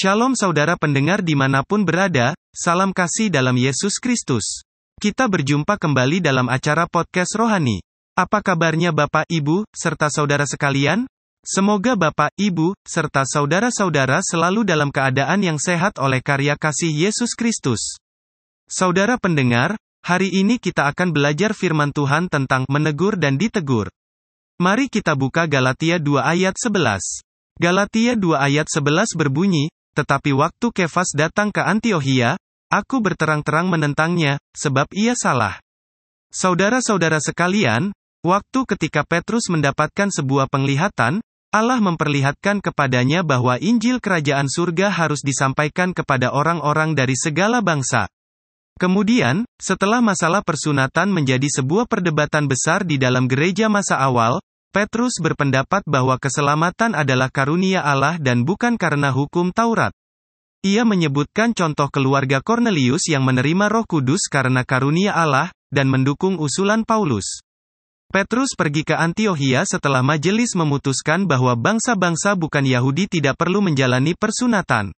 Shalom saudara pendengar di mana pun berada, salam kasih dalam Yesus Kristus. Kita berjumpa kembali dalam acara podcast rohani. Apa kabarnya Bapak, Ibu, serta saudara sekalian? Semoga Bapak, Ibu, serta saudara-saudara selalu dalam keadaan yang sehat oleh karya kasih Yesus Kristus. Saudara pendengar, hari ini kita akan belajar firman Tuhan tentang menegur dan ditegur. Mari kita buka Galatia 2 ayat 11. Galatia 2 ayat 11 berbunyi, Tetapi waktu Kefas datang ke Antiohia, aku berterang-terang menentangnya, sebab ia salah. Saudara-saudara sekalian, waktu ketika Petrus mendapatkan sebuah penglihatan, Allah memperlihatkan kepadanya bahwa Injil Kerajaan Surga harus disampaikan kepada orang-orang dari segala bangsa. Kemudian, setelah masalah persunatan menjadi sebuah perdebatan besar di dalam gereja masa awal, Petrus berpendapat bahwa keselamatan adalah karunia Allah dan bukan karena hukum Taurat. Ia menyebutkan contoh keluarga Cornelius yang menerima Roh Kudus karena karunia Allah dan mendukung usulan Paulus. Petrus pergi ke Antiohia setelah majelis memutuskan bahwa bangsa-bangsa bukan Yahudi tidak perlu menjalani persunatan.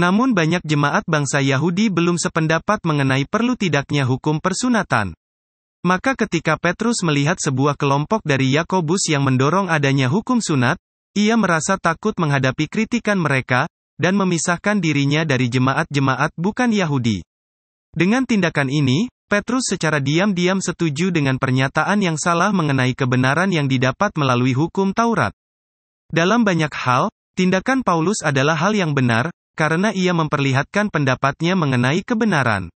Namun banyak jemaat bangsa Yahudi belum sependapat mengenai perlu tidaknya hukum persunatan. Maka ketika Petrus melihat sebuah kelompok dari Yakobus yang mendorong adanya hukum sunat, ia merasa takut menghadapi kritikan mereka, dan memisahkan dirinya dari jemaat-jemaat bukan Yahudi. Dengan tindakan ini, Petrus secara diam-diam setuju dengan pernyataan yang salah mengenai kebenaran yang didapat melalui hukum Taurat. Dalam banyak hal, tindakan Paulus adalah hal yang benar, karena ia memperlihatkan pendapatnya mengenai kebenaran.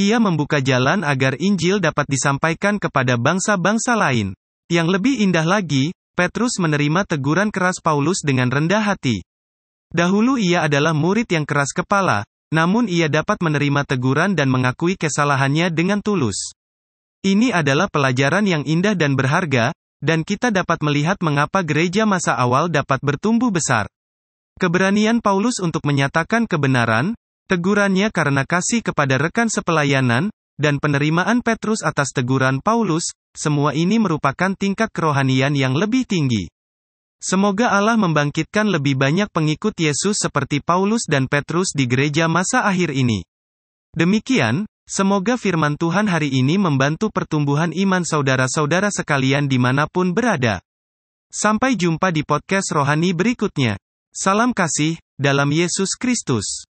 Ia membuka jalan agar Injil dapat disampaikan kepada bangsa-bangsa lain. Yang lebih indah lagi, Petrus menerima teguran keras Paulus dengan rendah hati. Dahulu ia adalah murid yang keras kepala, namun ia dapat menerima teguran dan mengakui kesalahannya dengan tulus. Ini adalah pelajaran yang indah dan berharga, dan kita dapat melihat mengapa gereja masa awal dapat bertumbuh besar. Keberanian Paulus untuk menyatakan kebenaran, Tegurannya karena kasih kepada rekan sepelayanan, dan penerimaan Petrus atas teguran Paulus, semua ini merupakan tingkat kerohanian yang lebih tinggi. Semoga Allah membangkitkan lebih banyak pengikut Yesus seperti Paulus dan Petrus di gereja masa akhir ini. Demikian, semoga firman Tuhan hari ini membantu pertumbuhan iman saudara-saudara sekalian di mana pun berada. Sampai jumpa di podcast rohani berikutnya. Salam kasih, dalam Yesus Kristus.